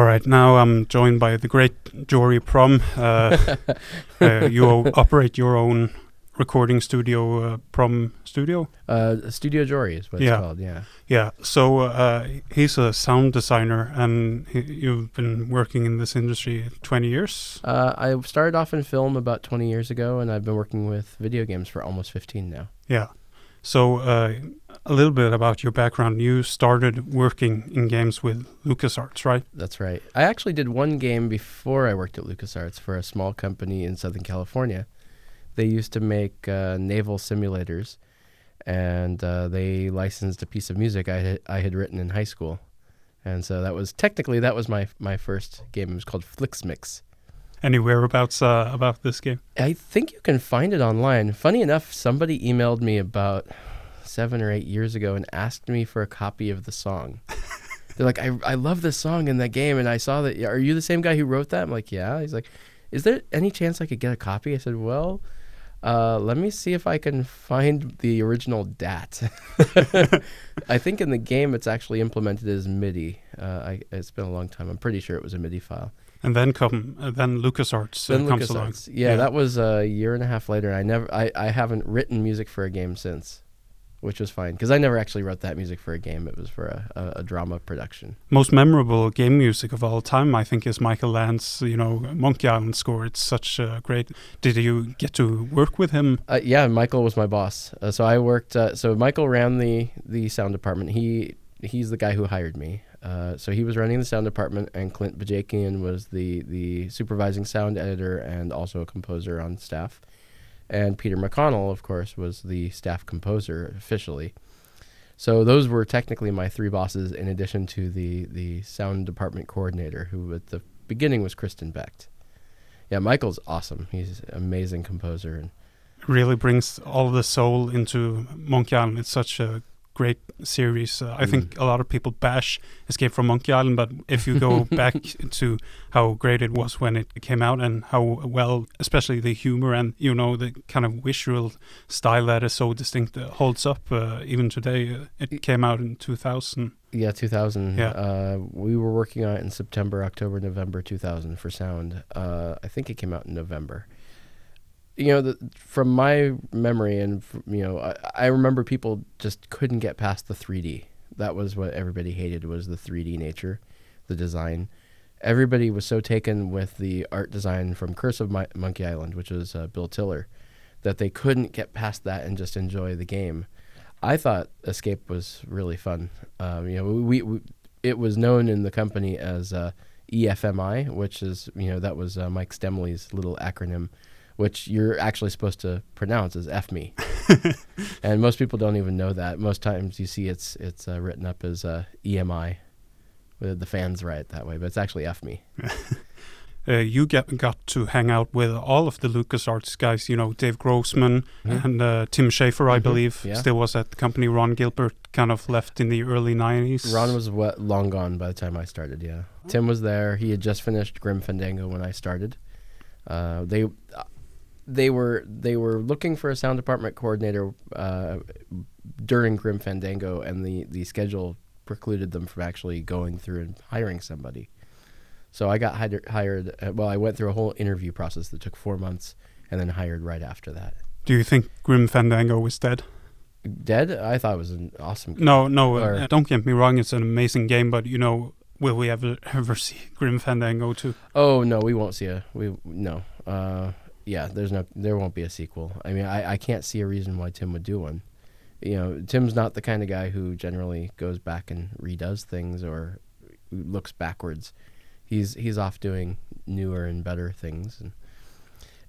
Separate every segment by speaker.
Speaker 1: All right, now I'm joined by the great Jory Prum. Uh, uh, you operate your own recording studio, uh, Prum Studio.
Speaker 2: Uh, Studio Jory is what
Speaker 1: Yeah.
Speaker 2: it's called. Yeah.
Speaker 1: Yeah, so uh, he's a sound designer, and he, you've been working in this industry 20 years.
Speaker 2: Uh, I started off in film about 20 years ago, and I've been working with video games for almost 15 now.
Speaker 1: Yeah. So uh, a little bit about your background. You started working in games with LucasArts, right?
Speaker 2: That's right. I actually did one game before I worked at LucasArts for a small company in Southern California. They used to make uh, naval simulators, and uh, they licensed a piece of music I had, I had written in high school. And so that was technically that was my my first game. It was called Flixmix.
Speaker 1: Any whereabouts uh, about this game?
Speaker 2: I think you can find it online. Funny enough, somebody emailed me about seven or eight years ago and asked me for a copy of the song. They're like, I, I love this song in that game, and I saw that. Are you the same guy who wrote that? I'm like, yeah. He's like, is there any chance I could get a copy? I said, well, uh, let me see if I can find the original DAT. I think in the game it's actually implemented as MIDI. Uh, I, it's been a long time. I'm pretty sure it was a MIDI file.
Speaker 1: And then come, uh, then LucasArts uh,
Speaker 2: Then
Speaker 1: comes along.
Speaker 2: LucasArts. Yeah, that was a year and a half later. I never, I, I haven't written music for a game since, which was fine because I never actually wrote that music for a game. It was for a, a, a drama production.
Speaker 1: most memorable game music of all time, I think, is Michael Land's, you know, Monkey Island score. It's such a great. Did you get to work with him?
Speaker 2: Uh, yeah, Michael was my boss. Uh, so I worked. Uh, so Michael ran the the sound department. He he's the guy who hired me. Uh, so he was running the sound department, and Clint Bajakian was the the supervising sound editor and also a composer on staff. And Peter McConnell, of course, was the staff composer officially. So those were technically my three bosses, in addition to the the sound department coordinator, who at the beginning was Kristen Becht. Yeah, Michael's awesome. He's an amazing composer and
Speaker 1: Really brings all the soul into Monkey Island. It's such a great series. Uh, I think a lot of people bash Escape from Monkey Island, but if you go back to how great it was when it came out and how well, especially the humor and you know the kind of visual style that is so distinct uh, holds up uh, even today. Uh, it came out in 2000.
Speaker 2: Yeah, 2000.
Speaker 1: Yeah.
Speaker 2: Uh, we were working on it in September, October, November 2000 for sound. Uh, I think it came out in November. You know, the, from my memory, and you know, I, I remember people just couldn't get past the 3D. That was what everybody hated was the 3D nature, the design. Everybody was so taken with the art design from Curse of Mon- Monkey Island, which was uh, Bill Tiller, that they couldn't get past that and just enjoy the game. I thought Escape was really fun. Um, you know, we, we it was known in the company as uh, EFMI, which is you know that was uh, Mike Stemmle's little acronym, which you're actually supposed to pronounce as FME, and most people don't even know that. Most times you see it's it's uh, written up as uh, EMI. The the fans write it that way, but it's actually FME.
Speaker 1: uh, you get got to hang out with all of the LucasArts guys. You know, Dave Grossman
Speaker 2: Mhm.
Speaker 1: and uh, Tim Schafer, I
Speaker 2: Mhm,
Speaker 1: believe,
Speaker 2: yeah.
Speaker 1: still was at the company. Ron Gilbert kind of left in the early '90s.
Speaker 2: Ron was what, long gone by the time I started. Yeah, Tim was there. He had just finished Grim Fandango when I started. Uh, they uh, they were they were looking for a sound department coordinator uh, during Grim Fandango, and the the schedule precluded them from actually going through and hiring somebody. So I got hired. hired uh, well, I went through a whole interview process that took four months, and then hired right after that.
Speaker 1: Do you think Grim Fandango is dead?
Speaker 2: Dead? I thought it was an awesome. game.
Speaker 1: No, no. uh, don't get me wrong; it's an amazing game, but you know, will we ever ever see Grim Fandango too?
Speaker 2: Oh no, we won't see a we no. Uh, yeah, there's no there won't be a sequel. I mean, I, I can't see a reason why Tim would do one. You know, Tim's not the kind of guy who generally goes back and redoes things or looks backwards. He's he's off doing newer and better things, and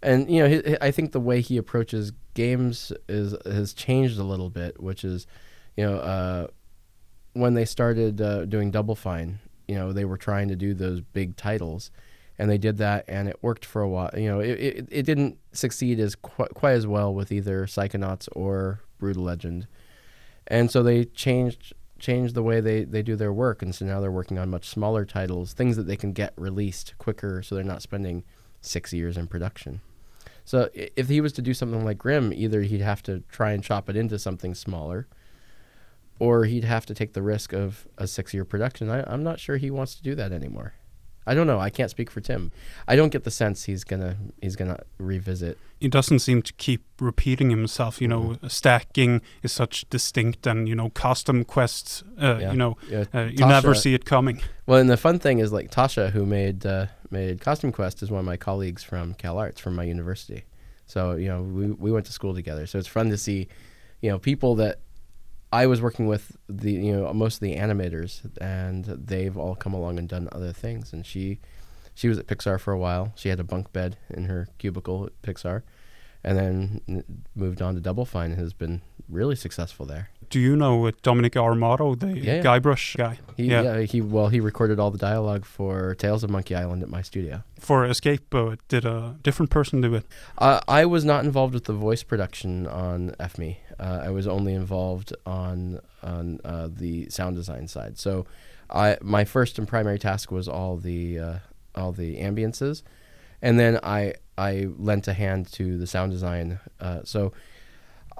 Speaker 2: and you know, hi I think the way he approaches games is has changed a little bit, which is, you know, uh, when they started uh, doing Double Fine, you know, they were trying to do those big titles, and they did that, and it worked for a while. You know, it it, it didn't succeed as qu- quite as well with either Psychonauts or Brutal Legend, and so they changed changed the way they, they do their work, and so now they're working on much smaller titles, things that they can get released quicker, so they're not spending six years in production. So if he was to do something like Grim, either he'd have to try and chop it into something smaller, or he'd have to take the risk of a six-year production. I, I'm not sure he wants to do that anymore. I don't know. I can't speak for Tim. I don't get the sense he's gonna he's gonna revisit.
Speaker 1: He doesn't seem to keep repeating himself. You know,
Speaker 2: Mm-hmm.
Speaker 1: stacking is such distinct, and you know, Costume Quests. Uh,
Speaker 2: Yeah.
Speaker 1: You know,
Speaker 2: Yeah,
Speaker 1: uh, you never see it coming.
Speaker 2: Well, and the fun thing is like Tasha, who made uh, made Costume Quest, is one of my colleagues from Cal Arts from my university. So you know we we went to school together. So it's fun to see, you know, people that I was working with the you know most of the animators, and they've all come along and done other things. And she she was at Pixar for a while. She had a bunk bed in her cubicle at Pixar, and then moved on to Double Fine. and Has been really successful there.
Speaker 1: Do you know uh, Dominic Armato, the
Speaker 2: Yeah, yeah.
Speaker 1: Guybrush guy?
Speaker 2: He, yeah. he well he recorded all the dialogue for Tales of Monkey Island at my studio.
Speaker 1: For Escape, uh, did a different person do it?
Speaker 2: Uh, I was not involved with the voice production on FME. Uh, I was only involved on on uh, the sound design side. So, I my first and primary task was all the uh, all the ambiances, and then I I lent a hand to the sound design. Uh, so,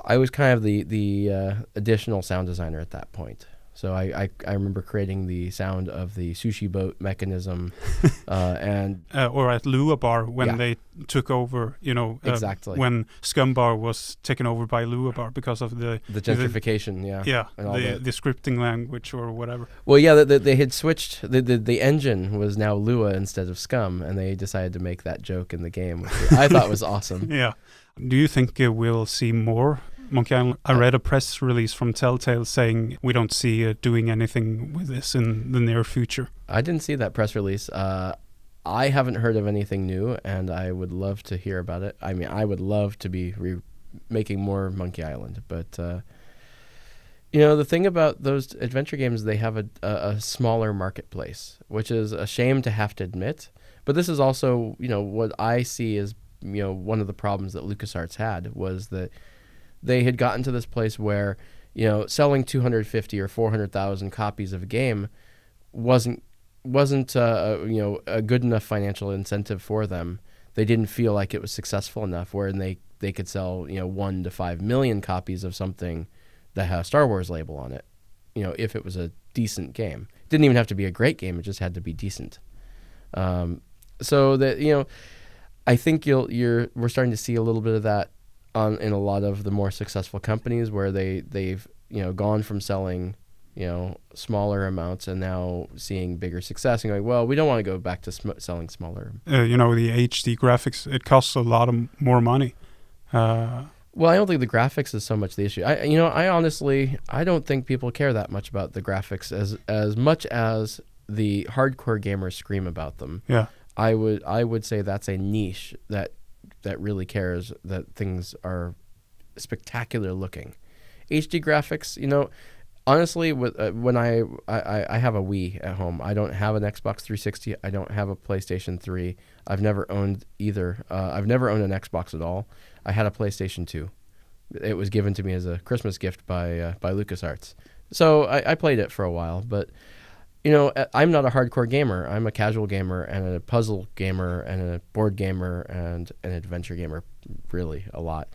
Speaker 2: I was kind of the the uh, additional sound designer at that point. So I, I, I remember creating the sound of the sushi boat mechanism, uh, and
Speaker 1: Uh, or at Lua Bar when
Speaker 2: Yeah.
Speaker 1: they took over, you know, uh,
Speaker 2: Exactly.
Speaker 1: when SCUMM Bar was taken over by Lua Bar because of the
Speaker 2: the gentrification. Yeah.
Speaker 1: yeah
Speaker 2: and all
Speaker 1: the the scripting language or whatever.
Speaker 2: Well, yeah, they, they, they had switched. The, the the engine was now Lua instead of SCUMM, and they decided to make that joke in the game, which I thought was awesome.
Speaker 1: Yeah. Do you think uh, we'll see more Monkey Island? I read a press release from Telltale saying we don't see uh, doing anything with this in the near future.
Speaker 2: I didn't see that press release. Uh, I haven't heard of anything new, and I would love to hear about it. I mean, I would love to be re- making more Monkey Island, but uh, you know, the thing about those adventure games, they have a, a, a smaller marketplace, which is a shame to have to admit. But this is also, you know, what I see as you know one of the problems that LucasArts had was that they had gotten to this place where you know selling 250 or 400,000 copies of a game wasn't wasn't uh, you know a good enough financial incentive for them. They didn't feel like it was successful enough where they they could sell you know one to five million copies of something that had a Star Wars label on it. You know, if it was a decent game, it didn't even have to be a great game. It just had to be decent. Um, so that you know, I think you'll you're we're starting to see a little bit of that on in a lot of the more successful companies where they they've you know gone from selling you know smaller amounts and now seeing bigger success and going well we don't want to go back to sm- selling smaller
Speaker 1: Uh, you know, the HD graphics it costs a lot of m- more money. Uh,
Speaker 2: well i don't think the graphics is so much the issue i you know i honestly i don't think people care that much about the graphics as as much as the hardcore gamers scream about them
Speaker 1: yeah.
Speaker 2: i would i would say that's a niche that that really cares that things are spectacular looking. Hd graphics you know honestly with uh, when I, I i have a wii at home i don't have an xbox 360 i don't have a playstation 3 i've never owned either uh, i've never owned an xbox at all. I had a playstation 2 it was given to me as a christmas gift by uh, by lucasarts. So I, I played it for a while but you know uh, i'm not a hardcore gamer i'm a casual gamer and a puzzle gamer and a board gamer and an adventure gamer really a lot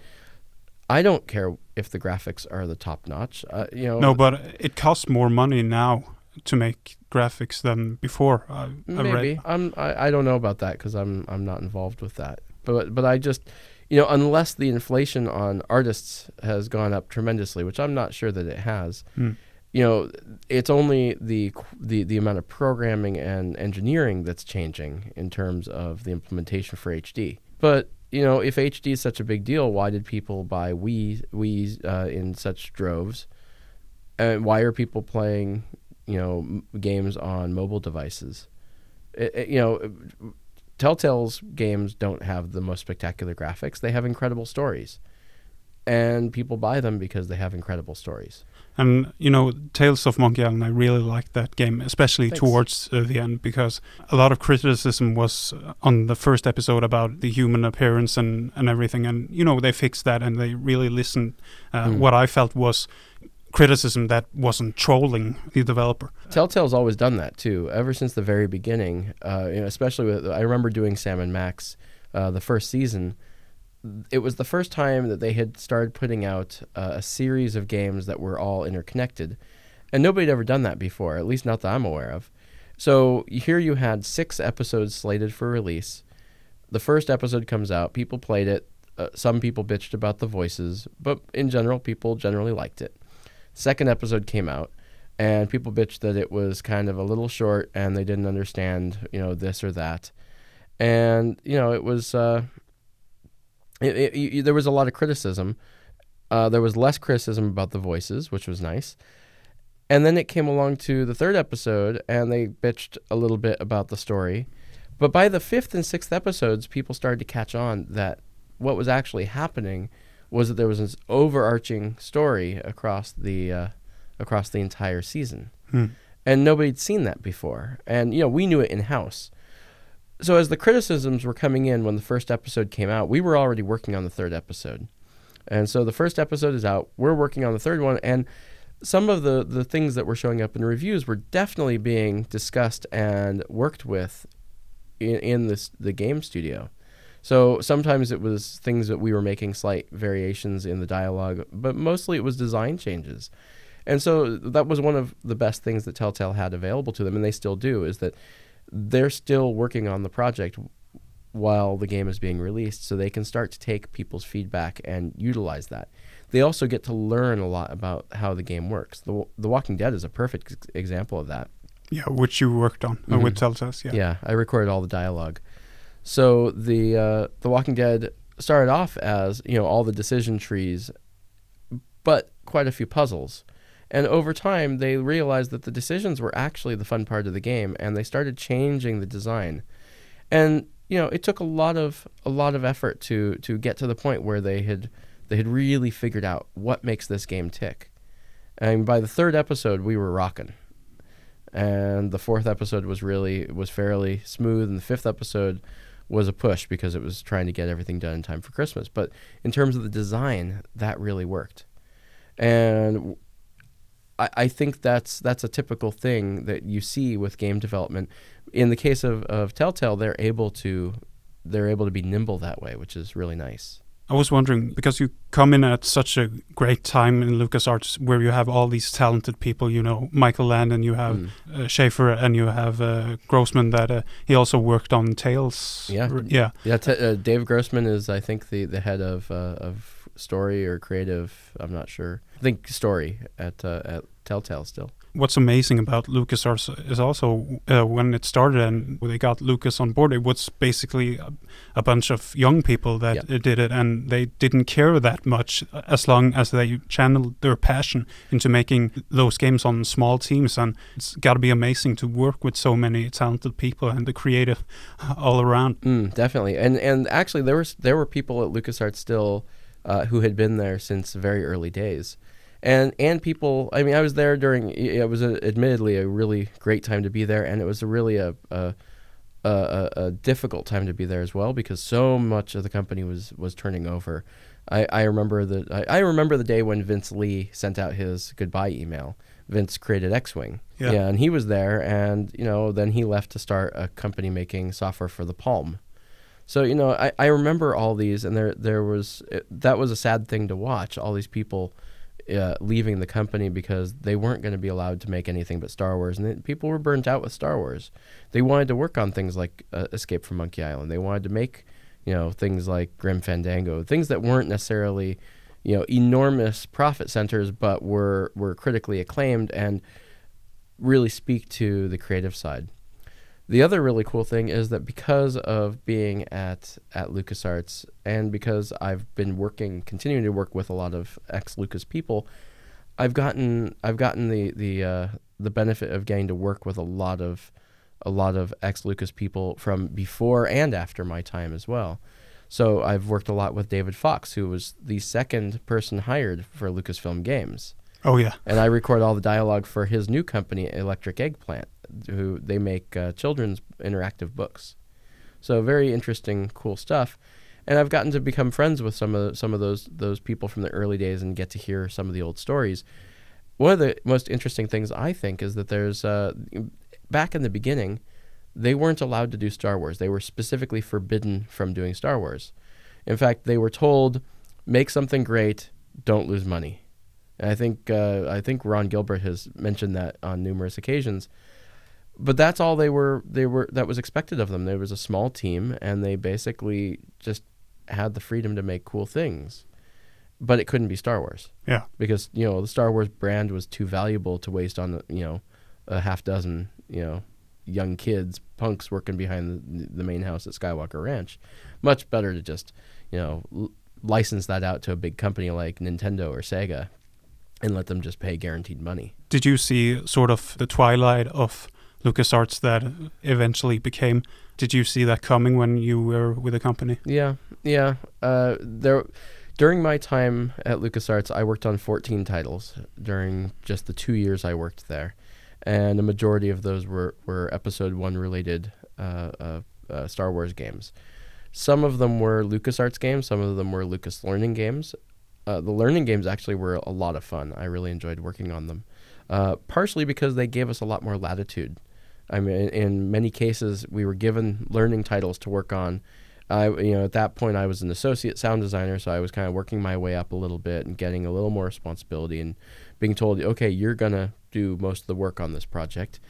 Speaker 2: i don't care if the graphics are the top notch uh, you know
Speaker 1: No, but it costs more money now to make graphics than before. I, I
Speaker 2: Maybe
Speaker 1: read.
Speaker 2: I'm. I, I don't know about that because I'm. I'm not involved with that. But but I just, you know, unless the inflation on artists has gone up tremendously, which I'm not sure that it has.
Speaker 1: Hmm.
Speaker 2: You know, it's only the the the amount of programming and engineering that's changing in terms of the implementation for HD. But you know, if HD is such a big deal, why did people buy Wii Wii's uh, in such droves? And why are people playing, you know, m- games on mobile devices? It, it- you know, Telltale's games don't have the most spectacular graphics. They have incredible stories, and people buy them because they have incredible stories.
Speaker 1: And you know, Tales of Monkey Island, I really liked that game, especially
Speaker 2: Thanks.
Speaker 1: towards uh, the end, because a lot of criticism was uh, on the first episode about the human appearance and and everything. And you know, they fixed that, and they really listened. Uh,
Speaker 2: Mm.
Speaker 1: What I felt was criticism that wasn't trolling the developer.
Speaker 2: Telltale's always done that too, ever since the very beginning. Uh, you know, especially with I remember doing Sam and Max, uh, the first season. It was the first time that they had started putting out uh, a series of games that were all interconnected, and nobody had ever done that before. At least not that I'm aware of. So here you had six episodes slated for release. The first episode comes out. People played it. Uh, some people bitched about the voices, but in general, people generally liked it. Second episode came out, and people bitched that it was kind of a little short and they didn't understand, you know, this or that. And you know, it was uh, it, it, you, there was a lot of criticism. Uh, there was less criticism about the voices, which was nice. And then it came along to the third episode, and they bitched a little bit about the story. But by the fifth and sixth episodes, people started to catch on that what was actually happening was that there was this overarching story across the uh, across the entire season,
Speaker 1: Hmm.
Speaker 2: and nobody'd seen that before. And you know, we knew it in house. So as the criticisms were coming in when the first episode came out, we were already working on the third episode. And so the first episode is out. We're working on the third one, and some of the the things that were showing up in reviews were definitely being discussed and worked with in, in this the game studio. So sometimes it was things that we were making slight variations in the dialogue, but mostly it was design changes. And so that was one of the best things that Telltale had available to them, and they still do, is that they're still working on the project while the game is being released, so they can start to take people's feedback and utilize that. They also get to learn a lot about how the game works. The, the Walking Dead is a perfect ex- example of that.
Speaker 1: Yeah, which you worked on uh, with. Telltales. Yeah.
Speaker 2: Yeah, I recorded all the dialogue. So the uh, the Walking Dead started off as you know all the decision trees, but quite a few puzzles. And over time, they realized that the decisions were actually the fun part of the game, and they started changing the design. And you know, it took a lot of a lot of effort to to get to the point where they had they had really figured out what makes this game tick. And by the third episode, we were rocking and the fourth episode was really was fairly smooth and the fifth episode was a push because it was trying to get everything done in time for christmas but in terms of the design that really worked and I, I think that's that's a typical thing that you see with game development in the case of, of telltale they're able to they're able to be nimble that way which is really nice
Speaker 1: I was wondering because you come in at such a great time in LucasArts where you have all these talented people, you know, Michael Land and you have
Speaker 2: Mm.
Speaker 1: uh, Schafer and you have uh, Grossman that uh, he also worked on Tales.
Speaker 2: Yeah.
Speaker 1: Yeah.
Speaker 2: Yeah, t- uh, Dave Grossman is, I think, the, the head of uh, of story or creative. I'm not sure. I think story at uh, at Telltale still.
Speaker 1: What's amazing about LucasArts is also uh, when it started and they got Lucas on board, it was basically a, a bunch of young people that uh, did it and they didn't care that much uh, as long as they channeled their passion into making those games on small teams. And it's got to be amazing to work with so many talented people and the creative all around.
Speaker 2: Mm, definitely, and and actually there was there were people at LucasArts still uh, who had been there since very early days, and and people. I mean, I was there during. It was a, admittedly a really great time to be there, and it was a really a. a a, a, difficult time to be there as well because so much of the company was was turning over. I, I remember the I, I remember the day when Vince Lee sent out his goodbye email. Vince created X-wing,
Speaker 1: Yeah.
Speaker 2: yeah, and he was there, and you know, then he left to start a company making software for the Palm. So you know, I, I remember all these, and there there was it, that was a sad thing to watch. All these people uh, leaving the company because they weren't going to be allowed to make anything but Star Wars, and then people were burnt out with Star Wars. They wanted to work on things like uh, Escape from Monkey Island. They wanted to make you know things like Grim Fandango, things that weren't necessarily you know enormous profit centers, but were were critically acclaimed and really speak to the creative side. The other really cool thing is that because of being at at LucasArts and because I've been working continuing to work with a lot of ex Lucas people, I've gotten I've gotten the the uh, the benefit of getting to work with a lot of a lot of ex Lucas people from before and after my time as well. So I've worked a lot with David Fox, who was the second person hired for Lucasfilm Games
Speaker 1: Oh, yeah.
Speaker 2: and I record all the dialogue for his new company, Electric Eggplant, who they make uh, children's interactive books. So very interesting, cool stuff. And I've gotten to become friends with some of some of those those people from the early days and get to hear some of the old stories. One of the most interesting things I think is that there's uh, back in the beginning, they weren't allowed to do Star Wars. They were specifically forbidden from doing Star Wars. In fact, they were told, "Make something great, don't lose money." And I think uh, I think Ron Gilbert has mentioned that on numerous occasions. But that's all they were. They were that was expected of them. There was a small team, and they basically just had the freedom to make cool things. But it couldn't be Star Wars.
Speaker 1: Yeah.
Speaker 2: Because you know the Star Wars brand was too valuable to waste on you know a half dozen you know young kids punks working behind the, the main house at Skywalker Ranch. Much better to just you know l- license that out to a big company like Nintendo or Sega and let them just pay guaranteed money.
Speaker 1: Did you see sort of the twilight of LucasArts that eventually became? Did you see that coming when you were with the company?
Speaker 2: Yeah, yeah. Uh, there, during my time at LucasArts, I worked on 14 titles during just the two years I worked there, and a majority of those were were Episode One related uh, uh, uh, Star Wars games. Some of them were LucasArts games. Some of them were Lucas Learning games. Uh, the learning games actually were a lot of fun. I really enjoyed working on them, uh, partially because they gave us a lot more latitude. I mean, in many cases, we were given learning titles to work on. I, you know, at that point, I was an associate sound designer, so I was kind of working my way up a little bit and getting a little more responsibility and being told, okay, you're gonna do most of the work on this project,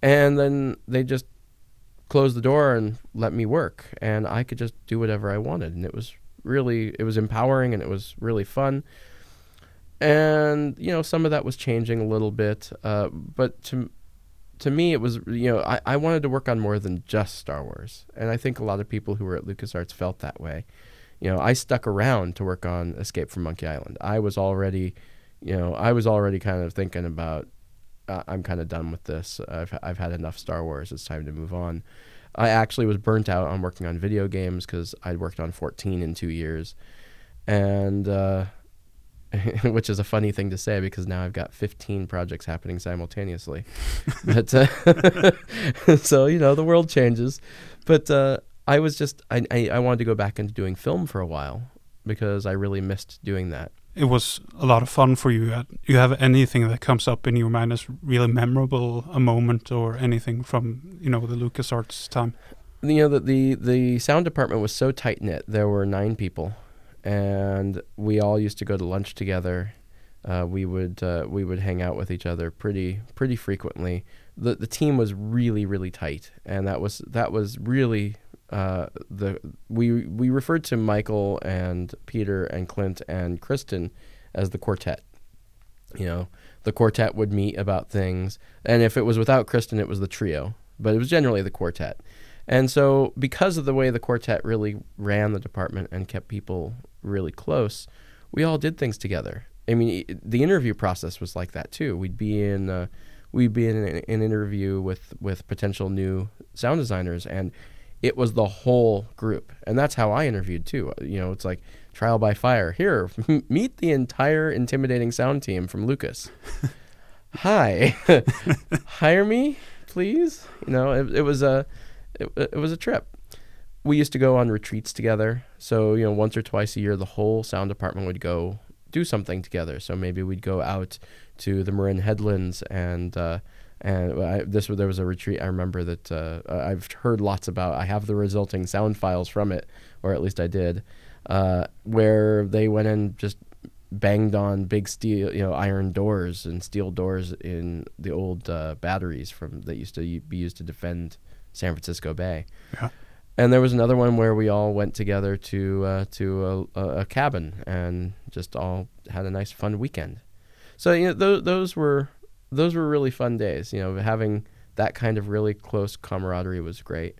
Speaker 2: and then they just closed the door and let me work, and I could just do whatever I wanted, and it was really, it was empowering and it was really fun. And you know, some of that was changing a little bit, uh, but to to me, it was you know I, I wanted to work on more than just Star Wars, and I think a lot of people who were at LucasArts felt that way. You know, I stuck around to work on Escape from Monkey Island. I was already, you know, I was already kind of thinking about uh, I'm kind of done with this. I've I've had enough Star Wars. It's time to move on. I actually was burnt out on working on video games because I'd worked on 14 in two years, and uh, which is a funny thing to say because now I've got 15 projects happening simultaneously. but uh, so you know the world changes, but uh, I was just I, I I wanted to go back into doing film for a while because I really missed doing that.
Speaker 1: It was a lot of fun for you. Uh, You have anything that comes up in your mind as really memorable, a moment or anything from you know the LucasArts time?
Speaker 2: you know the, the the sound department was so tight knit. There were nine people, and we all used to go to lunch together. Uh, we would uh, we would hang out with each other pretty pretty frequently. the The team was really really tight, and that was that was really uh, the we we referred to Michael and Peter and Clint and Kristen as the quartet. You know, the quartet would meet about things, and if it was without Kristen, it was the trio, but it was generally the quartet. And so, because of the way the quartet really ran the department and kept people really close, we all did things together. I mean, the interview process was like that too. We'd be in, uh, we'd be in an, an interview with with potential new sound designers, and it was the whole group. And that's how I interviewed too. You know, it's like trial by fire. Here, meet the entire intimidating sound team from Lucas. Hi, hire me, please. You know, it, it was a it, it was a trip. We used to go on retreats together. So, you know, once or twice a year, the whole sound department would go do something together. So maybe we'd go out to the Marin Headlands and, uh, and I, this there was a retreat I remember that uh, I've heard lots about. I have the resulting sound files from it, or at least I did, uh, where they went and just banged on big steel, you know, iron doors and steel doors in the old uh, batteries from that used to be used to defend San Francisco Bay.
Speaker 1: Yeah.
Speaker 2: And there was another one where we all went together to uh, to a, a, cabin and just all had a nice fun weekend. So you know those those were those were really fun days. You know, having that kind of really close camaraderie was great.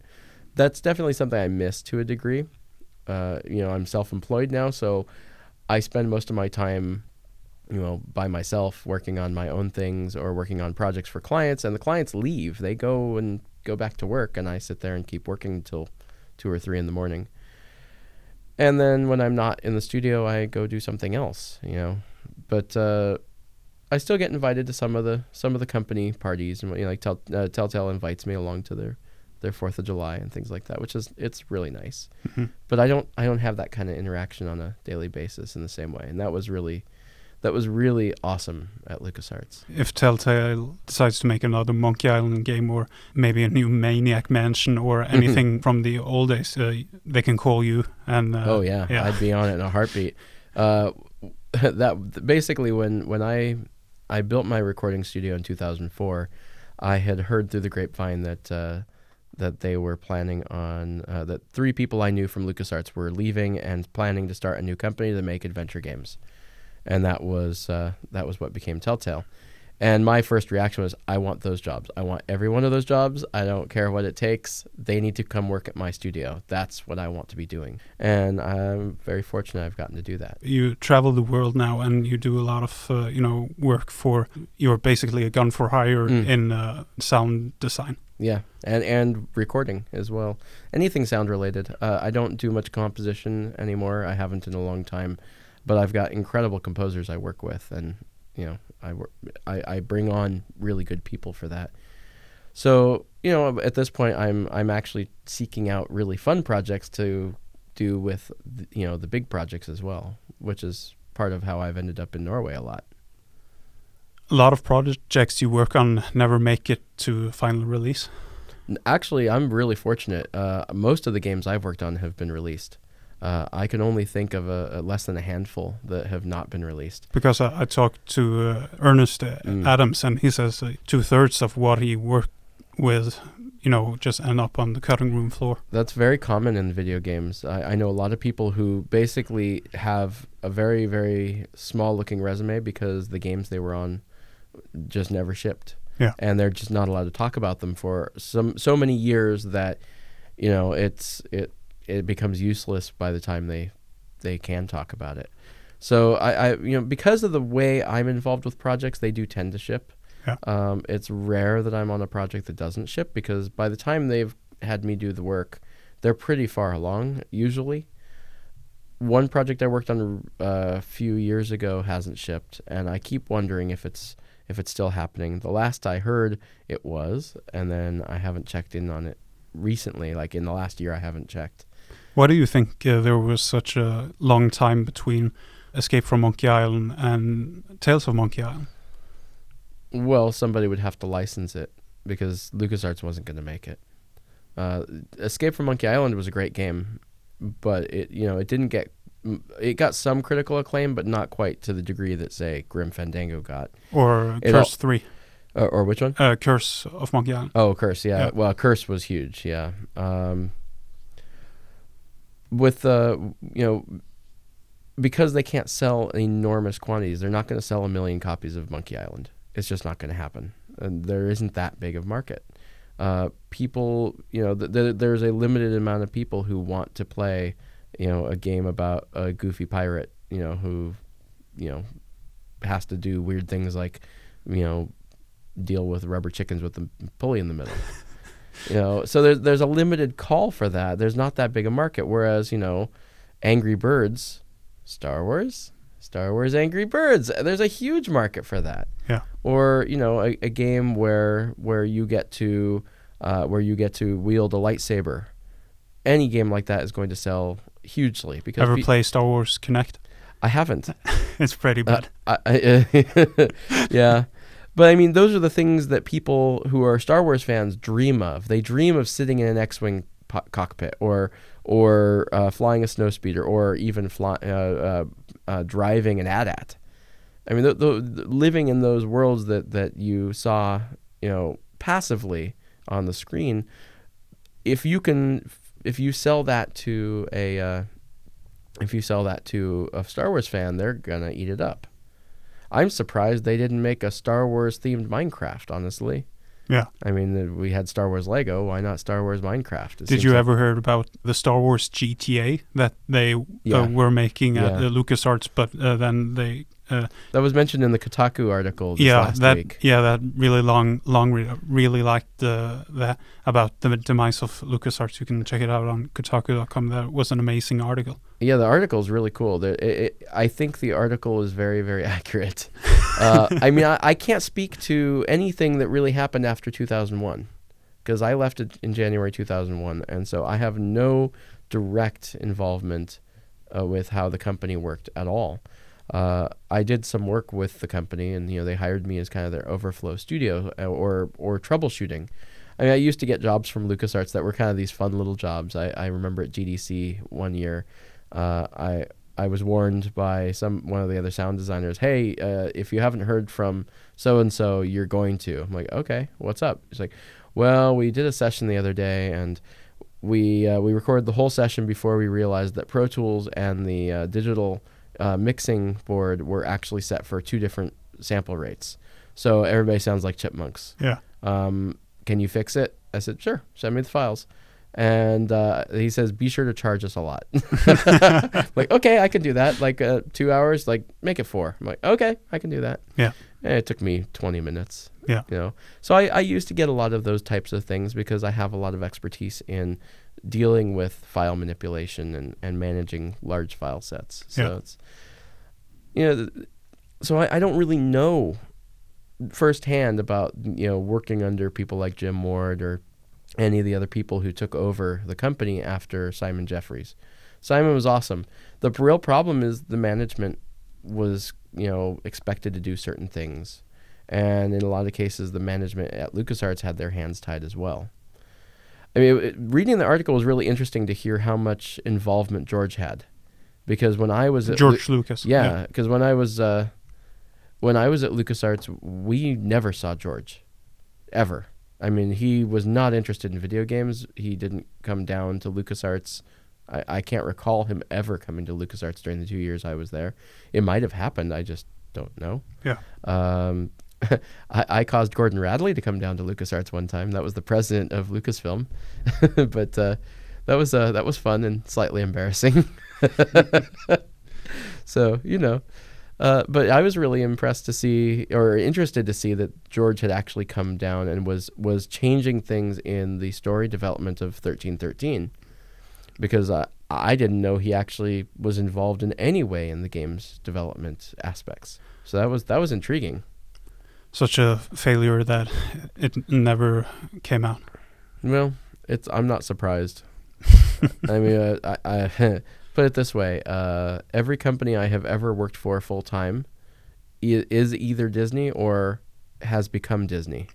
Speaker 2: That's definitely something I miss to a degree. Uh, you know, I'm self-employed now, so I spend most of my time, you know, by myself working on my own things or working on projects for clients. And the clients leave; they go and go back to work, and I sit there and keep working until two or three in the morning. And then when I'm not in the studio, I go do something else. You know, but uh, I still get invited to some of the some of the company parties, and you know, like Tell, uh, Telltale invites me along to their their Fourth of July and things like that, which is it's really nice.
Speaker 1: Mhm.
Speaker 2: But I don't I don't have that kind of interaction on a daily basis in the same way, and that was really that was really awesome at LucasArts.
Speaker 1: If Telltale decides to make another Monkey Island game or maybe a new Maniac Mansion or anything from the old days, uh, they can call you. And uh,
Speaker 2: oh yeah,
Speaker 1: yeah.
Speaker 2: I'd be on it in a heartbeat. Uh, that basically when when I I built my recording studio in 2004, I had heard through the grapevine that uh, that they were planning on uh, that three people I knew from LucasArts were leaving and planning to start a new company to make adventure games, and that was uh, that was what became Telltale. And my first reaction was, I want those jobs. I want every one of those jobs. I don't care what it takes. They need to come work at my studio. That's what I want to be doing. And I'm very fortunate I've gotten to do that.
Speaker 1: You travel the world now, and you do a lot of uh, you know work for. You're basically a gun for hire
Speaker 2: Mm.
Speaker 1: in uh, sound design.
Speaker 2: Yeah, and and recording as well. Anything sound related. Uh, I don't do much composition anymore. I haven't in a long time, but I've got incredible composers I work with, and you know, I work. I, I bring on really good people for that. So you know, at this point, I'm I'm actually seeking out really fun projects to do with the, you know the big projects as well, which is part of how I've ended up in Norway a lot.
Speaker 1: A lot of projects you work on never make it to final release.
Speaker 2: Actually, I'm really fortunate. Uh, most of the games I've worked on have been released. Uh, I can only think of a, a less than a handful that have not been released.
Speaker 1: because I, I talked to uh, Ernest uh,
Speaker 2: Mm.
Speaker 1: Adams, and he says uh, two thirds of what he worked with, you know, just end up on the cutting room floor.
Speaker 2: That's very common in video games. I, I know a lot of people who basically have a very, very small looking resume because the games they were on just never shipped.
Speaker 1: Yeah.
Speaker 2: And they're just not allowed to talk about them for some so many years that, you know, it's it it becomes useless by the time they they can talk about it. So I, I you know, because of the way I'm involved with projects, they do tend to ship.
Speaker 1: Yeah.
Speaker 2: Um, it's rare that I'm on a project that doesn't ship because by the time they've had me do the work, they're pretty far along usually. One project I worked on uh, a few years ago hasn't shipped, and I keep wondering if it's if it's still happening. The last I heard, it was, and then I haven't checked in on it recently. Like in the last year, I haven't checked.
Speaker 1: Why do you think uh, there was such a long time between Escape from Monkey Island and Tales of Monkey Island?
Speaker 2: Well, somebody would have to license it because LucasArts wasn't going to make it. Uh, Escape from Monkey Island was a great game, but it you know it didn't get it got some critical acclaim, but not quite to the degree that say Grim Fandango got.
Speaker 1: Or
Speaker 2: It
Speaker 1: Curse
Speaker 2: all-
Speaker 1: 3?
Speaker 2: Uh, or which one?
Speaker 1: Uh, Curse of Monkey Island.
Speaker 2: Oh, Curse. Yeah.
Speaker 1: Yeah.
Speaker 2: Well, Curse was huge. Yeah. Um, with uh, you know, because they can't sell enormous quantities, they're not going to sell a million copies of Monkey Island. It's just not going to happen. And there isn't that big of market. Uh, people, you know, th- th- there's a limited amount of people who want to play, you know, a game about a goofy pirate, you know, who, you know, has to do weird things like, you know, deal with rubber chickens with the pulley in the middle. you know, so there's there's a limited call for that. There's not that big a market. Whereas you know, Angry Birds, Star Wars, Star Wars Angry Birds. There's a huge market for that.
Speaker 1: Yeah.
Speaker 2: Or you know, a, a game where where you get to uh, where you get to wield a lightsaber. Any game like that is going to sell hugely because
Speaker 1: Ever
Speaker 2: pe-
Speaker 1: play Star Wars Kinect?
Speaker 2: I haven't.
Speaker 1: It's pretty
Speaker 2: Uh,
Speaker 1: bad.
Speaker 2: I, I, yeah. But I mean, those are the things that people who are Star Wars fans dream of. They dream of sitting in an X-wing po- cockpit, or or uh, flying a snowspeeder, or even fly, uh, uh, uh, driving an AT-AT. I mean, the, the, the- living in those worlds that that you saw, you know, passively on the screen. If you can, if you sell that to a, uh, if you sell that to a Star Wars fan, they're gonna eat it up. I'm surprised they didn't make a Star Wars themed Minecraft. Honestly,
Speaker 1: Yeah.
Speaker 2: I mean, uh, we had Star Wars Lego. Why not Star Wars Minecraft? It
Speaker 1: Did you
Speaker 2: like-
Speaker 1: ever heard about the Star Wars GTA that they
Speaker 2: Yeah.
Speaker 1: uh, were making at
Speaker 2: Yeah.
Speaker 1: uh, LucasArts, but uh, then they uh,
Speaker 2: That was mentioned in the Kotaku article
Speaker 1: yeah that
Speaker 2: week.
Speaker 1: yeah that really long long re- really liked uh, that about the demise of LucasArts. You can check it out on Kotaku.com. That was an amazing article.
Speaker 2: Yeah, the article is really cool. It, it, I think the article is very, very accurate. Uh, I mean, I, I can't speak to anything that really happened after 2001 because I left it in January 2001, and so I have no direct involvement uh, with how the company worked at all. Uh, I did some work with the company, and you know they hired me as kind of their overflow studio uh, or or troubleshooting. I mean, I used to get jobs from LucasArts that were kind of these fun little jobs. I, I remember at GDC one year, uh, I I was warned by some one of the other sound designers, "Hey, uh, if you haven't heard from so and so, you're going to." I'm like, "Okay, what's up?" He's like, "Well, we did a session the other day, and we uh, we recorded the whole session before we realized that Pro Tools and the uh, digital uh, mixing board were actually set for two different sample rates, so everybody sounds like chipmunks.
Speaker 1: Yeah.
Speaker 2: Um, can you fix it?" I said, "Sure, send me the files." And uh, he says be sure to charge us a lot like okay i can do that like uh, two hours like make it four i'm like okay i can do that
Speaker 1: Yeah.
Speaker 2: and it took me 20 minutes
Speaker 1: Yeah.
Speaker 2: you know so I, I used to get a lot of those types of things because i have a lot of expertise in dealing with file manipulation and, and managing large file sets so
Speaker 1: Yeah.
Speaker 2: it's you know so I, I don't really know firsthand about you know working under people like jim ward or any of the other people who took over the company after Simon Jeffries. Simon was awesome. The real problem is the management was, you know, expected to do certain things. And in a lot of cases, the management at LucasArts had their hands tied as well. I mean, it, reading the article was really interesting to hear how much involvement George had. Because when I was at Lu-
Speaker 1: George Lucas.
Speaker 2: yeah, because when I was uh, when I was at LucasArts, we never saw George, ever. I mean, he was not interested in video games. He didn't come down to LucasArts. I, I can't recall him ever coming to LucasArts during the two years I was there. It might have happened. I just don't know.
Speaker 1: Yeah.
Speaker 2: Um, I, I caused Gordon Radley to come down to LucasArts one time. That was the president of Lucasfilm, but uh, that was uh, that was fun and slightly embarrassing. so you know, uh, but I was really impressed to see, or interested to see, that George had actually come down and was was changing things in the story development of thirteen thirteen, because I I didn't know he actually was involved in any way in the game's development aspects. So that was that was intriguing.
Speaker 1: Such a failure that it never came out.
Speaker 2: Well, it's I'm not surprised. I mean, uh, I, I put it this way: uh, every company I have ever worked for full time is either Disney or has become Disney.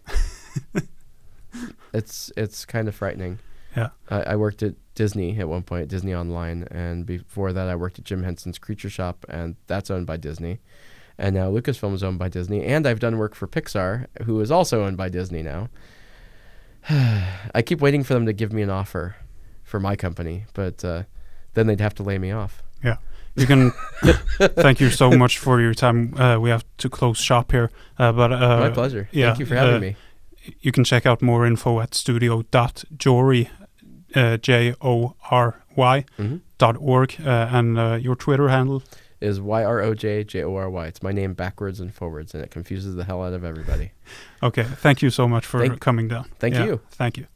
Speaker 2: it's it's kind of frightening.
Speaker 1: Yeah.
Speaker 2: I, I worked at Disney at one point, Disney Online, and before that, I worked at Jim Henson's Creature Shop, and that's owned by Disney. And now Lucasfilm is owned by Disney, and I've done work for Pixar, who is also owned by Disney now. I keep waiting for them to give me an offer for my company, but uh, then they'd have to lay me off. Yeah.
Speaker 1: You can thank you so much for your time. Uh, we have to close shop here, uh, but uh,
Speaker 2: my pleasure.
Speaker 1: yeah,
Speaker 2: Thank you for having
Speaker 1: uh,
Speaker 2: me.
Speaker 1: you can check out more info at studio.jory, uh, J O R Y
Speaker 2: hmm
Speaker 1: dot org, uh, and uh, your Twitter handle.
Speaker 2: Is Y R O J J O R Y. It's my name backwards and forwards, and it confuses the hell out of everybody.
Speaker 1: Okay, thank you so much for
Speaker 2: Thank-
Speaker 1: coming down.
Speaker 2: Thank
Speaker 1: Yeah,
Speaker 2: you.
Speaker 1: Thank you.